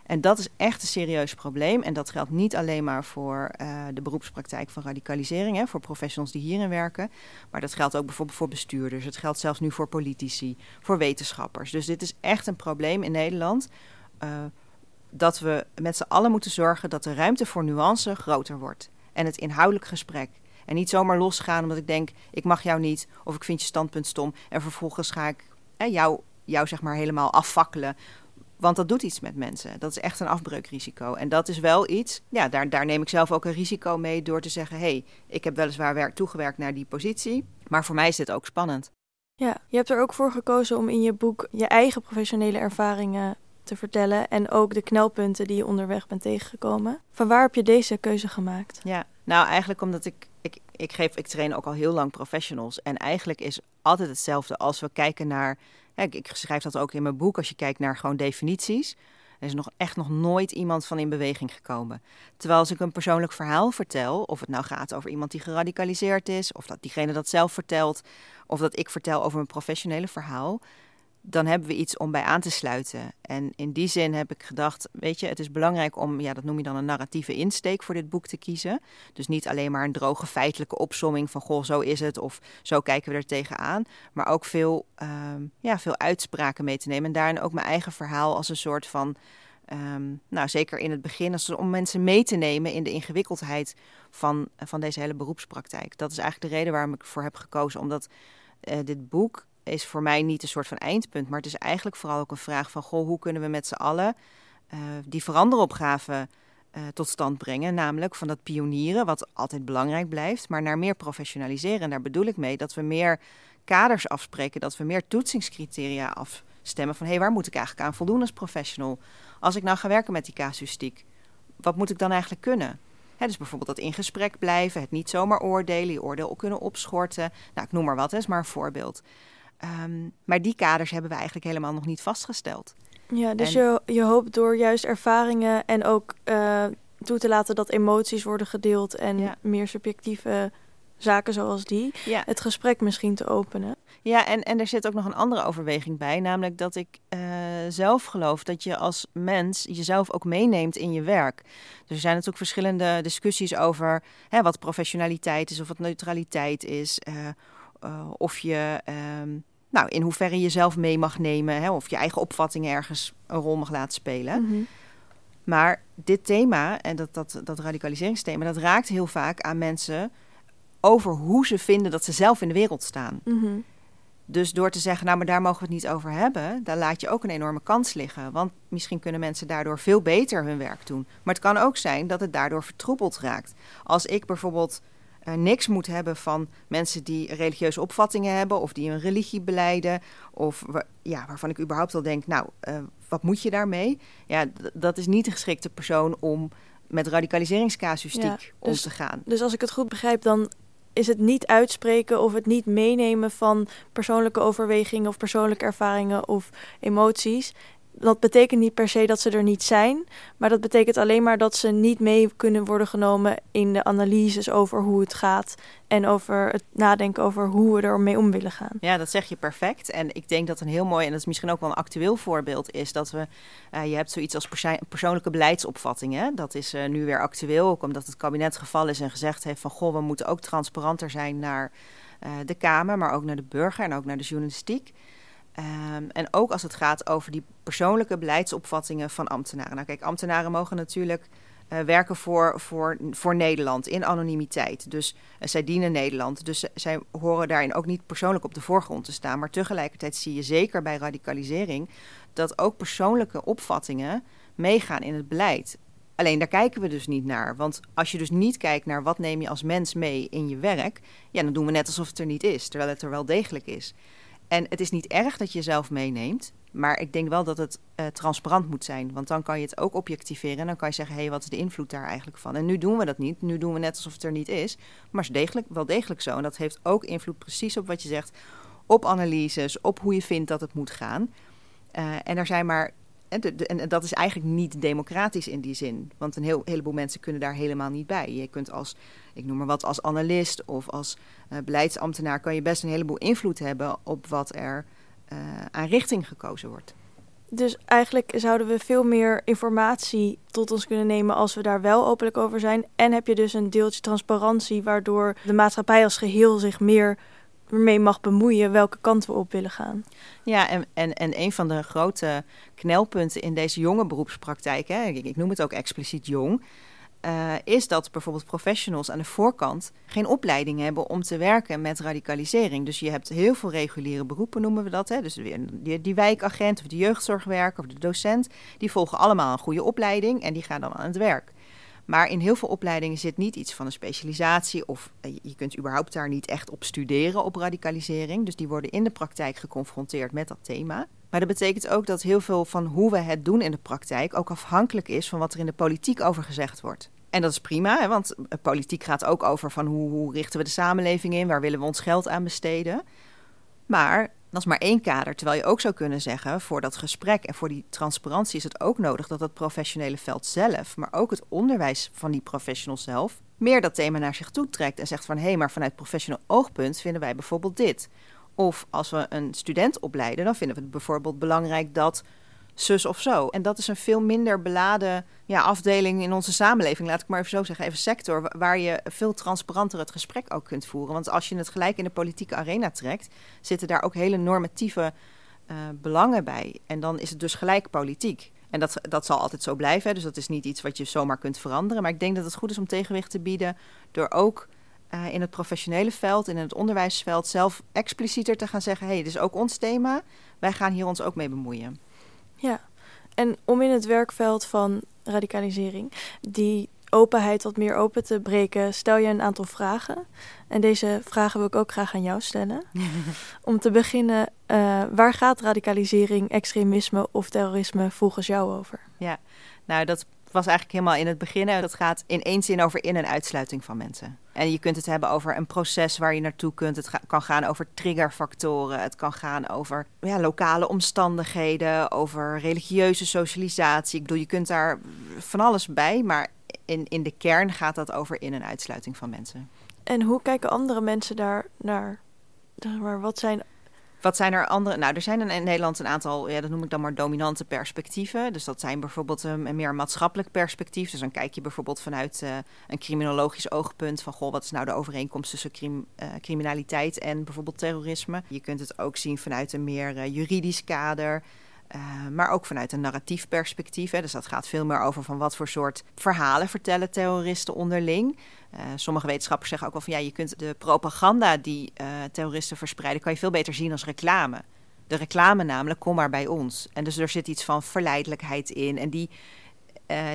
S2: En dat is echt een serieus probleem. En dat geldt niet alleen maar voor uh, de beroepspraktijk van radicalisering, hè, voor professionals die hierin werken. Maar dat geldt ook bijvoorbeeld voor bestuurders. Het geldt zelfs nu voor politici, voor wetenschappers. Dus dit is echt een probleem in Nederland. Dat we met z'n allen moeten zorgen dat de ruimte voor nuance groter wordt en het inhoudelijk gesprek. En niet zomaar losgaan omdat ik denk, ik mag jou niet of ik vind je standpunt stom. En vervolgens ga ik jou, jou zeg maar helemaal afvakkelen. Want dat doet iets met mensen. Dat is echt een afbreukrisico. En dat is wel iets, ja, daar, daar neem ik zelf ook een risico mee door te zeggen: hé, hey, ik heb weliswaar werk toegewerkt naar die positie, maar voor mij is dit ook spannend.
S1: Ja, je hebt er ook voor gekozen om in je boek je eigen professionele ervaringen te vertellen en ook de knelpunten die je onderweg bent tegengekomen. Van waar heb je deze keuze gemaakt?
S2: Ja, nou eigenlijk omdat ik, ik, ik, geef, ik train ook al heel lang professionals en eigenlijk is altijd hetzelfde als we kijken naar, ik, schrijf dat ook in mijn boek, als je kijkt naar gewoon definities. Er is nog echt nog nooit iemand van in beweging gekomen. Terwijl als ik een persoonlijk verhaal vertel, of het nou gaat over iemand die geradicaliseerd is, of dat diegene dat zelf vertelt, of dat ik vertel over een professionele verhaal, dan hebben we iets om bij aan te sluiten. En in die zin heb ik gedacht, weet je, het is belangrijk om, ja, dat noem je dan een narratieve insteek voor dit boek te kiezen. Dus niet alleen maar een droge feitelijke opsomming van, goh, zo is het of zo kijken we er tegenaan. Maar ook veel, uh, ja, veel uitspraken mee te nemen. En daarin ook mijn eigen verhaal als een soort van, um, nou zeker in het begin, als, om mensen mee te nemen in de ingewikkeldheid van, van deze hele beroepspraktijk. Dat is eigenlijk de reden waarom ik ervoor heb gekozen, omdat uh, dit boek is voor mij niet een soort van eindpunt, maar het is eigenlijk vooral ook een vraag van: goh, hoe kunnen we met z'n allen uh, die veranderopgave uh, tot stand brengen. Namelijk van dat pionieren, wat altijd belangrijk blijft, maar naar meer professionaliseren. En daar bedoel ik mee dat we meer kaders afspreken, dat we meer toetsingscriteria afstemmen. Van hé, hey, waar moet ik eigenlijk aan voldoen als professional? Als ik nou ga werken met die casuïstiek, wat moet ik dan eigenlijk kunnen? dus bijvoorbeeld dat in gesprek blijven, het niet zomaar oordelen, je oordeel kunnen opschorten. Nou, ik noem maar wat, is maar een voorbeeld. Um, maar die kaders hebben we eigenlijk helemaal nog niet vastgesteld.
S1: Ja, dus je, je hoopt door juist ervaringen en ook uh, toe te laten dat emoties worden gedeeld en meer subjectieve zaken zoals die, ja. het gesprek misschien te openen.
S2: Ja, en, en er zit ook nog een andere overweging bij, namelijk dat ik uh, zelf geloof dat je als mens jezelf ook meeneemt in je werk. Dus er zijn natuurlijk verschillende discussies over hè, wat professionaliteit is of wat neutraliteit is, uh, of je. Um, nou, in hoeverre je zelf mee mag nemen, hè, of je eigen opvattingen ergens een rol mag laten spelen. Mhm. Maar dit thema, en dat, dat, dat radicaliseringsthema, dat raakt heel vaak aan mensen over hoe ze vinden dat ze zelf in de wereld staan. Mhm. Dus door te zeggen, nou, maar daar mogen we het niet over hebben, daar laat je ook een enorme kans liggen. Want misschien kunnen mensen daardoor veel beter hun werk doen. Maar het kan ook zijn dat het daardoor vertroebeld raakt. Als ik bijvoorbeeld uh, niks moet hebben van mensen die religieuze opvattingen hebben of die een religie beleiden. Of ja, waarvan ik überhaupt al denk, nou, uh, wat moet je daarmee? Ja, dat is niet de geschikte persoon om met radicaliseringscasuïstiek om
S1: dus
S2: te gaan.
S1: Dus als ik het goed begrijp, dan is het niet uitspreken of het niet meenemen van persoonlijke overwegingen of persoonlijke ervaringen of emoties dat betekent niet per se dat ze er niet zijn, maar dat betekent alleen maar dat ze niet mee kunnen worden genomen in de analyses over hoe het gaat en over het nadenken over hoe we ermee om willen gaan.
S2: Ja, dat zeg je perfect. En ik denk dat een heel mooi, en dat is misschien ook wel een actueel voorbeeld, is dat we, uh, je hebt zoiets als persoonlijke beleidsopvattingen. Dat is uh, nu weer actueel, ook omdat het kabinet geval is en gezegd heeft van goh, we moeten ook transparanter zijn naar uh, de Kamer, maar ook naar de burger en ook naar de journalistiek. Um, en ook als het gaat over die persoonlijke beleidsopvattingen van ambtenaren. Nou, kijk, ambtenaren mogen natuurlijk uh, werken voor, voor, voor Nederland in anonimiteit. Dus uh, zij dienen Nederland. Dus zij horen daarin ook niet persoonlijk op de voorgrond te staan. Maar tegelijkertijd zie je zeker bij radicalisering dat ook persoonlijke opvattingen meegaan in het beleid. Alleen daar kijken we dus niet naar. Want als je dus niet kijkt naar wat neem je als mens mee in je werk, ja, dan doen we net alsof het er niet is, terwijl het er wel degelijk is. En het is niet erg dat je jezelf meeneemt. Maar ik denk wel dat het uh, transparant moet zijn. Want dan kan je het ook objectiveren. En dan kan je zeggen: hé, hey, wat is de invloed daar eigenlijk van? En nu doen we dat niet. Nu doen we net alsof het er niet is. Maar het is degelijk, wel degelijk zo. En dat heeft ook invloed precies op wat je zegt. Op analyses, op hoe je vindt dat het moet gaan. Uh, en er zijn maar en, dat is eigenlijk niet democratisch in die zin. Want een heel, heleboel mensen kunnen daar helemaal niet bij. Je kunt als, ik noem maar wat, als analist of als uh, beleidsambtenaar... kan je best een heleboel invloed hebben op wat er uh, aan richting gekozen wordt.
S1: Dus eigenlijk zouden we veel meer informatie tot ons kunnen nemen als we daar wel openlijk over zijn. En heb je dus een deeltje transparantie, waardoor de maatschappij als geheel zich meer mee mag bemoeien welke kant we op willen gaan.
S2: Ja, en, en, en een van de grote knelpunten in deze jonge beroepspraktijk, hè, ik, ik noem het ook expliciet jong, uh, is dat bijvoorbeeld professionals aan de voorkant geen opleiding hebben om te werken met radicalisering. Dus je hebt heel veel reguliere beroepen, noemen we dat. Hè? Dus die, die wijkagent of de jeugdzorgwerker of de docent, die volgen allemaal een goede opleiding en die gaan dan aan het werk. Maar in heel veel opleidingen zit niet iets van een specialisatie of eh, je kunt überhaupt daar niet echt op studeren op radicalisering. Dus die worden in de praktijk geconfronteerd met dat thema. Maar dat betekent ook dat heel veel van hoe we het doen in de praktijk ook afhankelijk is van wat er in de politiek over gezegd wordt. En dat is prima, hè, want eh, politiek gaat ook over van hoe, hoe richten we de samenleving in, waar willen we ons geld aan besteden. Maar dat is maar één kader. Terwijl je ook zou kunnen zeggen, voor dat gesprek en voor die transparantie is het ook nodig dat het professionele veld zelf, maar ook het onderwijs van die professionals zelf, meer dat thema naar zich toe trekt en zegt van hé, hey, maar vanuit professioneel oogpunt vinden wij bijvoorbeeld dit. Of als we een student opleiden, dan vinden we het bijvoorbeeld belangrijk dat zus of zo. En dat is een veel minder beladen ja, afdeling in onze samenleving, laat ik maar even zo zeggen, even sector, waar je veel transparanter het gesprek ook kunt voeren. Want als je het gelijk in de politieke arena trekt, zitten daar ook hele normatieve uh, belangen bij. En dan is het dus gelijk politiek. En dat, dat zal altijd zo blijven, dus dat is niet iets wat je zomaar kunt veranderen. Maar ik denk dat het goed is om tegenwicht te bieden door ook uh, in het professionele veld, in het onderwijsveld, zelf explicieter te gaan zeggen: hé, hey, dit is ook ons thema, wij gaan hier ons ook mee bemoeien.
S1: Ja, en om in het werkveld van radicalisering. Die openheid wat meer open te breken, stel je een aantal vragen. En deze vragen wil ik ook graag aan jou stellen. Om te beginnen, uh, waar gaat radicalisering, extremisme of terrorisme volgens jou over?
S2: Ja, nou dat was eigenlijk helemaal in het begin. Dat gaat in één zin over in- en uitsluiting van mensen. En je kunt het hebben over een proces waar je naartoe kunt. Het kan gaan over triggerfactoren. Het kan gaan over ja, lokale omstandigheden, over religieuze socialisatie. Ik bedoel, je kunt daar van alles bij, maar in, in de kern gaat dat over in- en uitsluiting van mensen.
S1: En hoe kijken andere mensen daar naar? Maar wat zijn
S2: wat zijn er andere? Nou, er zijn in Nederland een aantal, ja, dat noem ik dan maar dominante perspectieven. Dus dat zijn bijvoorbeeld een, een meer maatschappelijk perspectief. Dus dan kijk je bijvoorbeeld vanuit uh, een criminologisch oogpunt van goh, wat is nou de overeenkomst tussen crim, uh, criminaliteit en bijvoorbeeld terrorisme. Je kunt het ook zien vanuit een meer uh, juridisch kader. Uh, maar ook vanuit een narratief perspectief. Hè. Dus dat gaat veel meer over van wat voor soort verhalen vertellen terroristen onderling. Uh, sommige wetenschappers zeggen ook wel van ja, je kunt de propaganda die uh, terroristen verspreiden, kan je veel beter zien als reclame. De reclame namelijk, kom maar bij ons. En dus er zit iets van verleidelijkheid in. En die,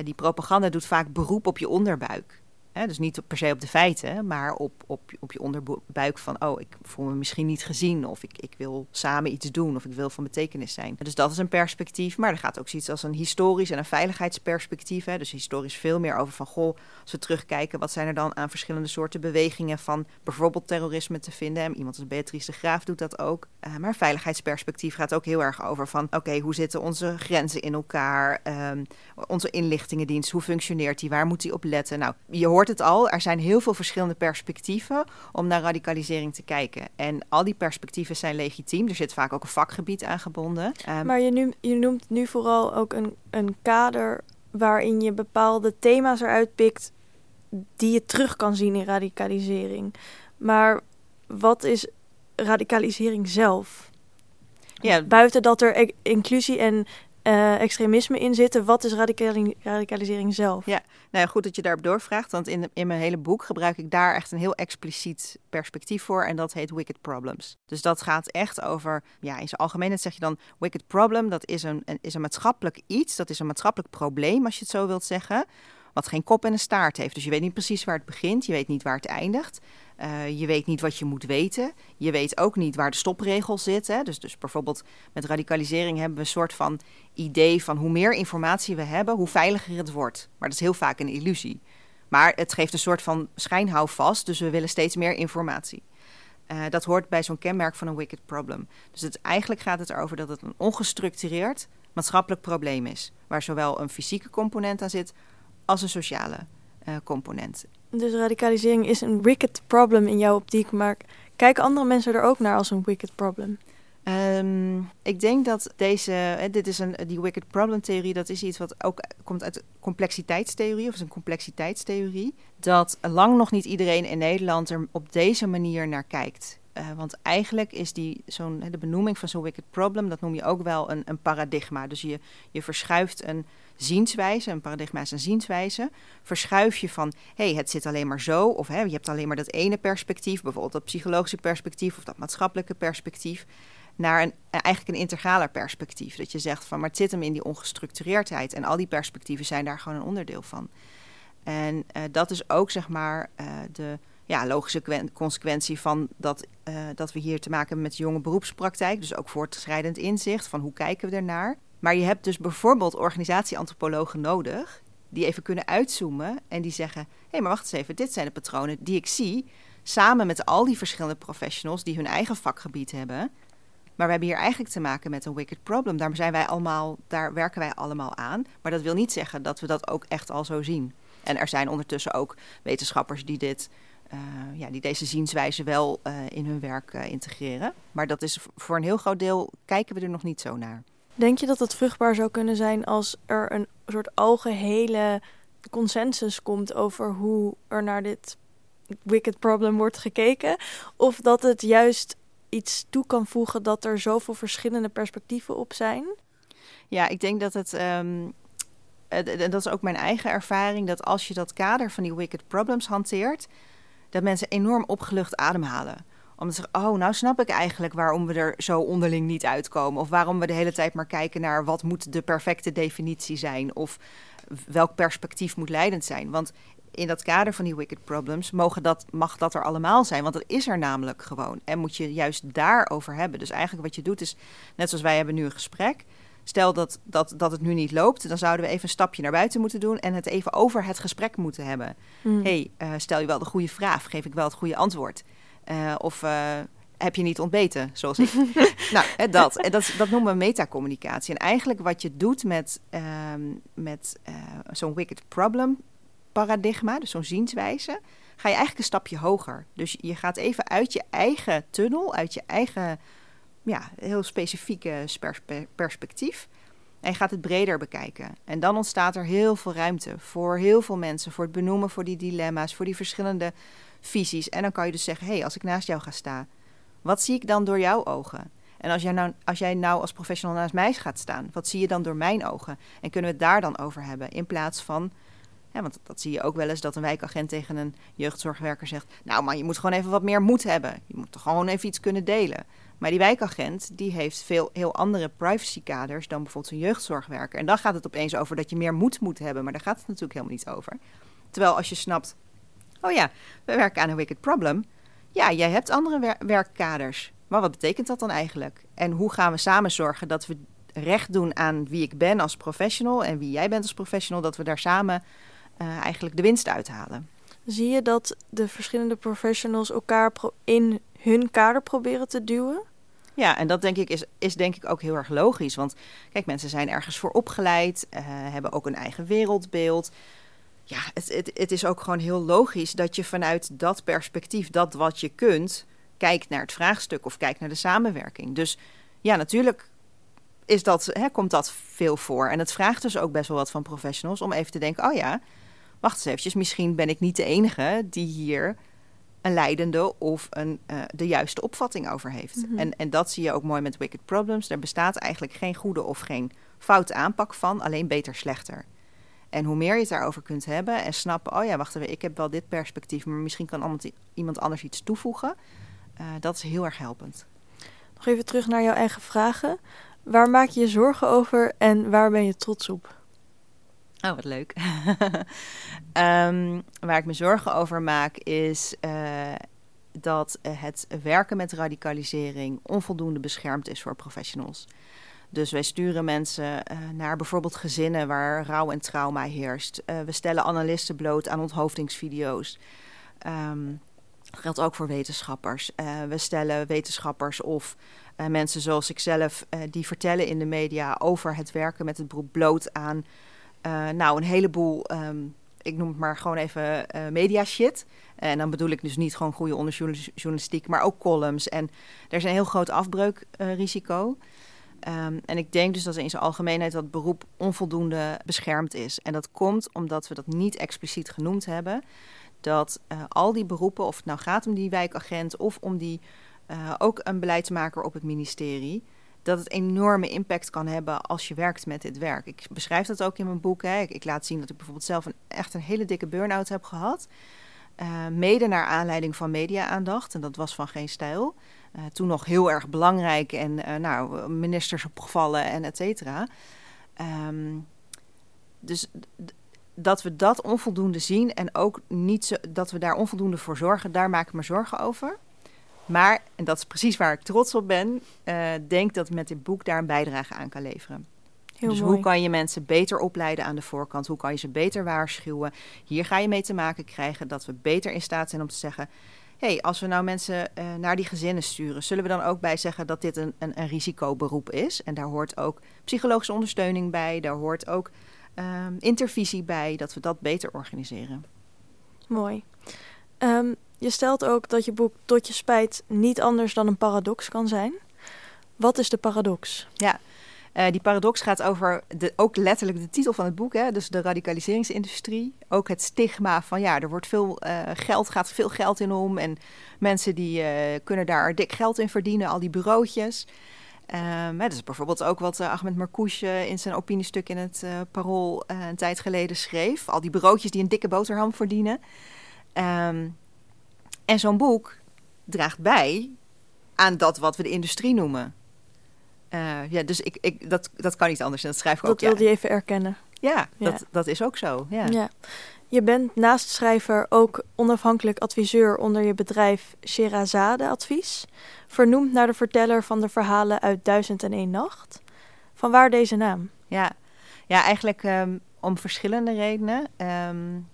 S2: die propaganda doet vaak beroep op je onderbuik. Dus niet per se op de feiten, maar op, op, op je onderbuik van... oh, ik voel me misschien niet gezien of ik, ik wil samen iets doen of ik wil van betekenis zijn. Dus dat is een perspectief, maar er gaat ook zoiets als een historisch en een veiligheidsperspectief. Hè. Dus historisch veel meer over van, goh, als we terugkijken... wat zijn er dan aan verschillende soorten bewegingen van bijvoorbeeld terrorisme te vinden. En iemand als Beatrice de Graaf doet dat ook. Uh, maar veiligheidsperspectief gaat ook heel erg over van... oké, hoe zitten onze grenzen in elkaar? Um, onze inlichtingendienst, hoe functioneert die? Waar moet die op letten? Nou, je hoort het al, er zijn heel veel verschillende perspectieven om naar radicalisering te kijken. En al die perspectieven zijn legitiem. Er zit vaak ook een vakgebied aan gebonden.
S1: Um, maar je, nu, je noemt nu vooral ook een, een kader waarin je bepaalde thema's eruit pikt die je terug kan zien in radicalisering. Maar wat is radicalisering zelf? Ja. Buiten dat er inclusie en uh, extremisme in zitten. Wat is radicalisering zelf?
S2: Ja, nou ja, goed dat je daarop doorvraagt. Want in, in mijn hele boek gebruik ik daar echt een heel expliciet perspectief voor. En dat heet Wicked Problems. Dus dat gaat echt over, ja, in zijn algemeenheid zeg je dan Wicked Problem. Dat is een, is een maatschappelijk iets. Dat is een maatschappelijk probleem, als je het zo wilt zeggen. Wat geen kop en een staart heeft. Dus je weet niet precies waar het begint. Je weet niet waar het eindigt. Uh, je weet niet wat je moet weten. Je weet ook niet waar de stopregels zitten. Dus, dus bijvoorbeeld met radicalisering hebben we een soort van idee van hoe meer informatie we hebben, hoe veiliger het wordt. Maar dat is heel vaak een illusie. Maar het geeft een soort van schijnhouvast, dus we willen steeds meer informatie. Uh, dat hoort bij zo'n kenmerk van een wicked problem. Dus het, eigenlijk gaat het erover dat het een ongestructureerd maatschappelijk probleem is. Waar zowel een fysieke component aan zit als een sociale uh, component.
S1: Dus radicalisering is een wicked problem in jouw optiek, maar kijken andere mensen er ook naar als een wicked problem?
S2: Um, ik denk dat deze, dit is een, die wicked problem theorie, dat is iets wat ook komt uit complexiteitstheorie, of is een complexiteitstheorie. Dat lang nog niet iedereen in Nederland er op deze manier naar kijkt. Uh, want eigenlijk is die, zo'n, de benoeming van zo'n wicked problem, dat noem je ook wel een, een paradigma. Dus je, je verschuift een zienswijze, een paradigma is een zienswijze, verschuif je van, hé, hey, het zit alleen maar zo, of je hebt alleen maar dat ene perspectief, bijvoorbeeld dat psychologische perspectief of dat maatschappelijke perspectief, naar een, eigenlijk een integraler perspectief. Dat je zegt van, maar het zit hem in die ongestructureerdheid en al die perspectieven zijn daar gewoon een onderdeel van. En uh, dat is ook, zeg maar, de ja, logische consequentie van dat, uh, dat we hier te maken hebben met jonge beroepspraktijk. Dus ook voortschrijdend inzicht van hoe kijken we ernaar. Maar je hebt dus bijvoorbeeld organisatieantropologen nodig die even kunnen uitzoomen en die zeggen: hé, hey, maar wacht eens even, dit zijn de patronen die ik zie, samen met al die verschillende professionals die hun eigen vakgebied hebben. Maar we hebben hier eigenlijk te maken met een wicked problem. Daar, zijn wij allemaal, daar werken wij allemaal aan. Maar dat wil niet zeggen dat we dat ook echt al zo zien. En er zijn ondertussen ook wetenschappers die, dit, uh, ja, die deze zienswijze wel uh, in hun werk uh, integreren. Maar dat is voor een heel groot deel kijken we er nog niet zo naar.
S1: Denk je dat het vruchtbaar zou kunnen zijn als er een soort algehele consensus komt over hoe er naar dit wicked problem wordt gekeken? Of dat het juist iets toe kan voegen dat er zoveel verschillende perspectieven op zijn?
S2: Ja, ik denk dat het. Um, en dat is ook mijn eigen ervaring, dat als je dat kader van die wicked problems hanteert, dat mensen enorm opgelucht ademhalen Om te zeggen, oh, nou snap ik eigenlijk waarom we er zo onderling niet uitkomen. Of waarom we de hele tijd maar kijken naar wat moet de perfecte definitie zijn. Of welk perspectief moet leidend zijn. Want in dat kader van die wicked problems mogen dat, mag dat er allemaal zijn. Want dat is er namelijk gewoon. En moet je juist daarover hebben. Dus eigenlijk wat je doet is, net zoals wij hebben nu een gesprek. Stel dat, dat, dat het nu niet loopt, dan zouden we even een stapje naar buiten moeten doen en het even over het gesprek moeten hebben.
S1: Hmm.
S2: hey, uh, stel je wel de goede vraag, geef ik wel het goede antwoord? Uh, of uh, heb je niet ontbeten, zoals ik? nou, hè, dat. En dat, dat noemen we metacommunicatie. En eigenlijk wat je doet met, um, met zo'n wicked problem paradigma, dus zo'n zienswijze, ga je eigenlijk een stapje hoger. Dus je gaat even uit je eigen tunnel, uit je eigen ja, heel specifieke perspectief. En gaat het breder bekijken. En dan ontstaat er heel veel ruimte voor heel veel mensen, voor het benoemen voor die dilemma's, voor die verschillende visies. En dan kan je dus zeggen: hé, hey, als ik naast jou ga staan, wat zie ik dan door jouw ogen? En als jij, nou, als jij nou als professional naast mij gaat staan, wat zie je dan door mijn ogen? En kunnen we het daar dan over hebben? In plaats van want dat zie je ook wel eens dat een wijkagent tegen een jeugdzorgwerker zegt: Nou, maar je moet gewoon even wat meer moed hebben. Je moet toch gewoon even iets kunnen delen. Maar die wijkagent die heeft veel heel andere privacykaders dan bijvoorbeeld een jeugdzorgwerker. En dan gaat het opeens over dat je meer moed moet hebben. Maar daar gaat het natuurlijk helemaal niet over. Terwijl als je snapt: Oh ja, we werken aan een wicked problem. Ja, jij hebt andere werkkaders. Maar wat betekent dat dan eigenlijk? En hoe gaan we samen zorgen dat we recht doen aan wie ik ben als professional en wie jij bent als professional, dat we daar samen uh, eigenlijk de winst uithalen.
S1: Zie je dat de verschillende professionals elkaar in hun kader proberen te duwen?
S2: Ja, en dat denk ik is, is denk ik ook heel erg logisch. Want kijk, mensen zijn ergens voor opgeleid, uh, hebben ook een eigen wereldbeeld. Ja, het, het, het is ook gewoon heel logisch dat je vanuit dat perspectief, dat wat je kunt, kijkt naar het vraagstuk of kijkt naar de samenwerking. Dus ja, natuurlijk is dat, hè, komt dat veel voor. En het vraagt dus ook best wel wat van professionals om even te denken: oh ja, wacht eens eventjes, misschien ben ik niet de enige die hier een leidende of een, uh, de juiste opvatting over heeft. Mm -hmm. en, en dat zie je ook mooi met Wicked Problems. Er bestaat eigenlijk geen goede of geen foute aanpak van, alleen beter slechter. En hoe meer je het daarover kunt hebben en snappen, oh ja, wacht even, ik heb wel dit perspectief, maar misschien kan iemand anders iets toevoegen. Uh, dat is heel erg helpend.
S1: Nog even terug naar jouw eigen vragen. Waar maak je je zorgen over en waar ben je trots op?
S2: Oh, wat leuk. um, waar ik me zorgen over maak is uh, dat het werken met radicalisering onvoldoende beschermd is voor professionals. Dus wij sturen mensen uh, naar bijvoorbeeld gezinnen waar rouw en trauma heerst. We stellen analisten bloot aan onthoofdingsvideo's. Dat geldt ook voor wetenschappers. we stellen wetenschappers of mensen zoals ikzelf, die vertellen in de media over het werken met het beroep bloot aan uh, nou, een heleboel, um, ik noem het maar gewoon even uh, media shit. En dan bedoel ik dus niet gewoon goede onderjournalistiek, maar ook columns. En er is een heel groot afbreukrisico. Um, en ik denk dus dat in zijn algemeenheid dat beroep onvoldoende beschermd is. En dat komt omdat we dat niet expliciet genoemd hebben. Dat uh, al die beroepen, of het nou gaat om die wijkagent of om die ook een beleidsmaker op het ministerie, dat het enorme impact kan hebben als je werkt met dit werk. Ik beschrijf dat ook in mijn boek. Hè. Ik, laat zien dat ik bijvoorbeeld zelf een, echt een hele dikke burn-out heb gehad. Uh, mede naar aanleiding van media-aandacht. En dat was van geen stijl. Uh, toen nog heel erg belangrijk en uh, nou, ministers opgevallen en et cetera. Um, dus dat we dat onvoldoende zien en ook niet zo, dat we daar onvoldoende voor zorgen, daar maak ik me zorgen over. Maar, en dat is precies waar ik trots op ben, uh, denk dat met dit boek daar een bijdrage aan kan leveren. Heel dus mooi. hoe kan je mensen beter opleiden aan de voorkant? Hoe kan je ze beter waarschuwen? Hier ga je mee te maken krijgen dat we beter in staat zijn om te zeggen... hé, hey, als we nou mensen uh, naar die gezinnen sturen... zullen we dan ook bij zeggen dat dit een, een, een risicoberoep is? En daar hoort ook psychologische ondersteuning bij. Daar hoort ook uh, intervisie bij, dat we dat beter organiseren.
S1: Mooi. Um, je stelt ook dat je boek tot je spijt niet anders dan een paradox kan zijn. Wat is de paradox?
S2: Ja, uh, die paradox gaat over de, ook letterlijk de titel van het boek, hè, dus de radicaliseringsindustrie. Ook het stigma van ja, er wordt veel uh, geld, gaat veel geld in om. En mensen die uh, kunnen daar dik geld in verdienen, al die bureautjes. Um, dat is bijvoorbeeld ook wat Ahmed Marcouche in zijn opiniestuk in het Parool een tijd geleden schreef. Al die bureautjes die een dikke boterham verdienen. Um, en zo'n boek draagt bij aan dat wat we de industrie noemen. Uh, ja, dus ik, ik, dat, dat kan niet anders. En dat schrijf ik
S1: dat
S2: ook.
S1: Dat wilde je even erkennen.
S2: Ja, ja, Dat, dat is ook zo. Ja.
S1: ja. Je bent naast schrijver ook onafhankelijk adviseur onder je bedrijf Sherazade Advies, vernoemd naar de verteller van de verhalen uit Duizend en één Nacht. Van waar deze naam?
S2: Ja, ja eigenlijk um, om verschillende redenen. Um,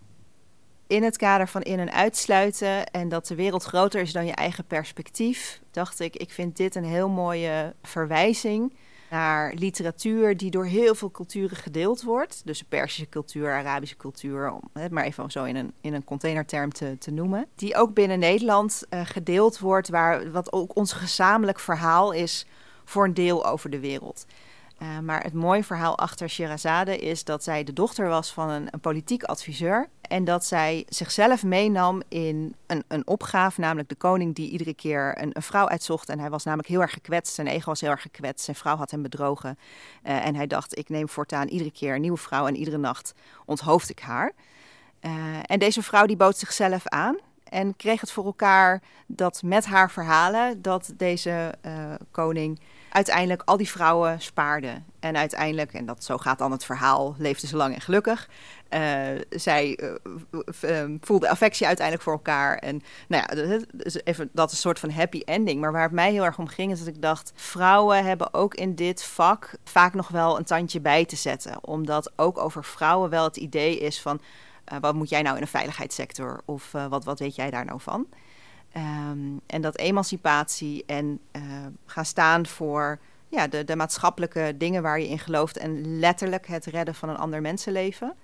S2: in het kader van in- en uitsluiten en dat de wereld groter is dan je eigen perspectief, dacht ik, ik vind dit een heel mooie verwijzing naar literatuur die door heel veel culturen gedeeld wordt. Dus de Persische cultuur, Arabische cultuur, om het maar even zo in een, in een containerterm te, te noemen. Die ook binnen Nederland uh, gedeeld wordt, waar, wat ook ons gezamenlijk verhaal is voor een deel over de wereld. Uh, maar het mooie verhaal achter Sherazade is dat zij de dochter was van een, een politiek adviseur. En dat zij zichzelf meenam in een, een opgave, namelijk de koning die iedere keer een, een, vrouw uitzocht. En hij was namelijk heel erg gekwetst, zijn ego was heel erg gekwetst. Zijn vrouw had hem bedrogen. Uh, en hij dacht, ik neem voortaan iedere keer een nieuwe vrouw en iedere nacht onthoofd ik haar. Uh, en deze vrouw die bood zichzelf aan en kreeg het voor elkaar dat met haar verhalen dat deze koning uiteindelijk al die vrouwen spaarde. En uiteindelijk, en dat zo gaat dan het verhaal, leefde ze lang en gelukkig. Uh, zij uh, uh, voelde affectie uiteindelijk voor elkaar. En nou ja, even, dat is een soort van happy ending. Maar waar het mij heel erg om ging, is dat ik dacht... vrouwen hebben ook in dit vak vaak nog wel een tandje bij te zetten. Omdat ook over vrouwen wel het idee is van... wat moet jij nou in een veiligheidssector? Of wat, wat weet jij daar nou van? Um, en dat emancipatie en uh, gaan staan voor ja, de, de, maatschappelijke dingen waar je in gelooft en letterlijk het redden van een ander mensenleven,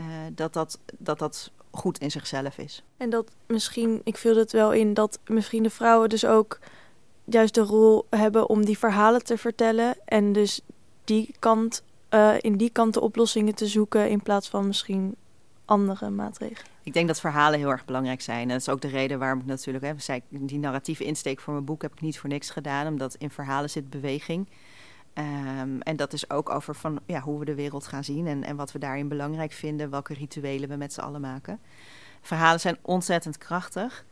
S2: uh, dat, dat, dat dat goed in zichzelf is.
S1: En dat misschien, ik vul het wel in, dat misschien de vrouwen dus ook juist de rol hebben om die verhalen te vertellen en dus die kant, uh, in die kant de oplossingen te zoeken in plaats van misschien andere maatregelen.
S2: Ik denk dat verhalen heel erg belangrijk zijn. En dat is ook de reden waarom ik natuurlijk, hè, zei, die narratieve insteek voor mijn boek heb ik niet voor niks gedaan, omdat in verhalen zit beweging. Um, en dat is ook over van, ja, hoe we de wereld gaan zien en, en wat we daarin belangrijk vinden, welke rituelen we met z'n allen maken. Verhalen zijn ontzettend krachtig.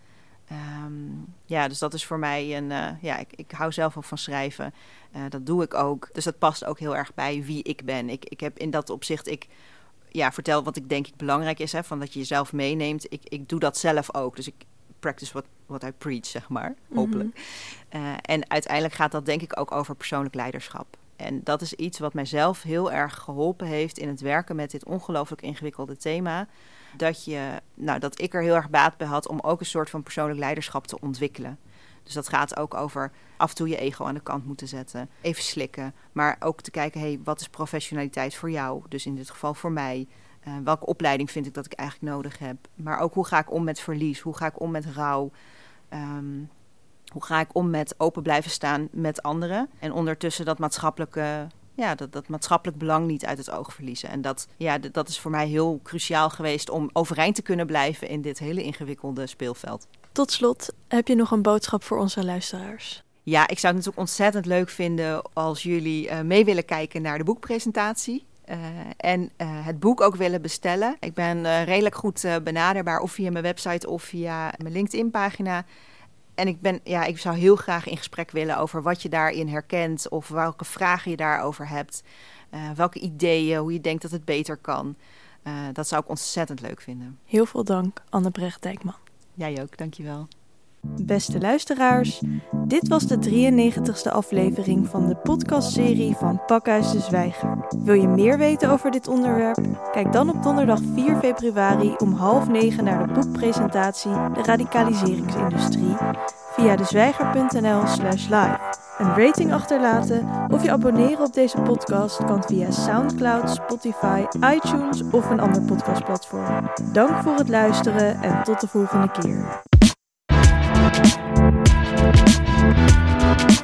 S2: Um, ja, dus dat is voor mij een. Uh, ja, ik, ik hou zelf ook van schrijven. Uh, dat doe ik ook. Dus dat past ook heel erg bij wie ik ben. Ik, ik heb in dat opzicht. Ik ja, vertel wat ik denk ik belangrijk is. Hè, van dat je jezelf meeneemt. Ik, ik doe dat zelf ook. Dus ik practice what, what I preach, zeg maar. Hopelijk. Mm -hmm. uh, en uiteindelijk gaat dat denk ik ook over persoonlijk leiderschap. En dat is iets wat mijzelf heel erg geholpen heeft in het werken met dit ongelooflijk ingewikkelde thema. Dat, je, nou, dat ik er heel erg baat bij had om ook een soort van persoonlijk leiderschap te ontwikkelen. Dus dat gaat ook over af en toe je ego aan de kant moeten zetten. Even slikken. Maar ook te kijken, hey, wat is professionaliteit voor jou? Dus in dit geval voor mij. Uh, welke opleiding vind ik dat ik eigenlijk nodig heb? Maar ook hoe ga ik om met verlies? Hoe ga ik om met rouw? Um, hoe ga ik om met open blijven staan met anderen? En ondertussen dat maatschappelijke ja, dat, dat maatschappelijk belang niet uit het oog verliezen. En dat, ja, dat is voor mij heel cruciaal geweest om overeind te kunnen blijven in dit hele ingewikkelde speelveld.
S1: Tot slot, heb je nog een boodschap voor onze luisteraars?
S2: Ja, ik zou het natuurlijk ontzettend leuk vinden als jullie uh, mee willen kijken naar de boekpresentatie. Uh, en uh, het boek ook willen bestellen. Ik ben redelijk goed benaderbaar, of via mijn website of via mijn LinkedIn-pagina. En ik, ben, ja, ik zou heel graag in gesprek willen over wat je daarin herkent of welke vragen je daarover hebt. Welke ideeën, hoe je denkt dat het beter kan. Dat zou ik ontzettend leuk vinden.
S1: Heel veel dank, Anne Brecht Dijkman.
S2: Jij ook, dankjewel.
S1: Beste luisteraars, dit was de 93ste aflevering van de podcastserie van Pakhuis de Zwijger. Wil je meer weten over dit onderwerp? Kijk dan op donderdag 4 februari om half negen naar de boekpresentatie De Radicaliseringsindustrie via dezwijger.nl slash live. Een rating achterlaten of je abonneren op deze podcast kan via Soundcloud, Spotify, iTunes of een ander podcastplatform. Dank voor het luisteren en tot de volgende keer. Thank you.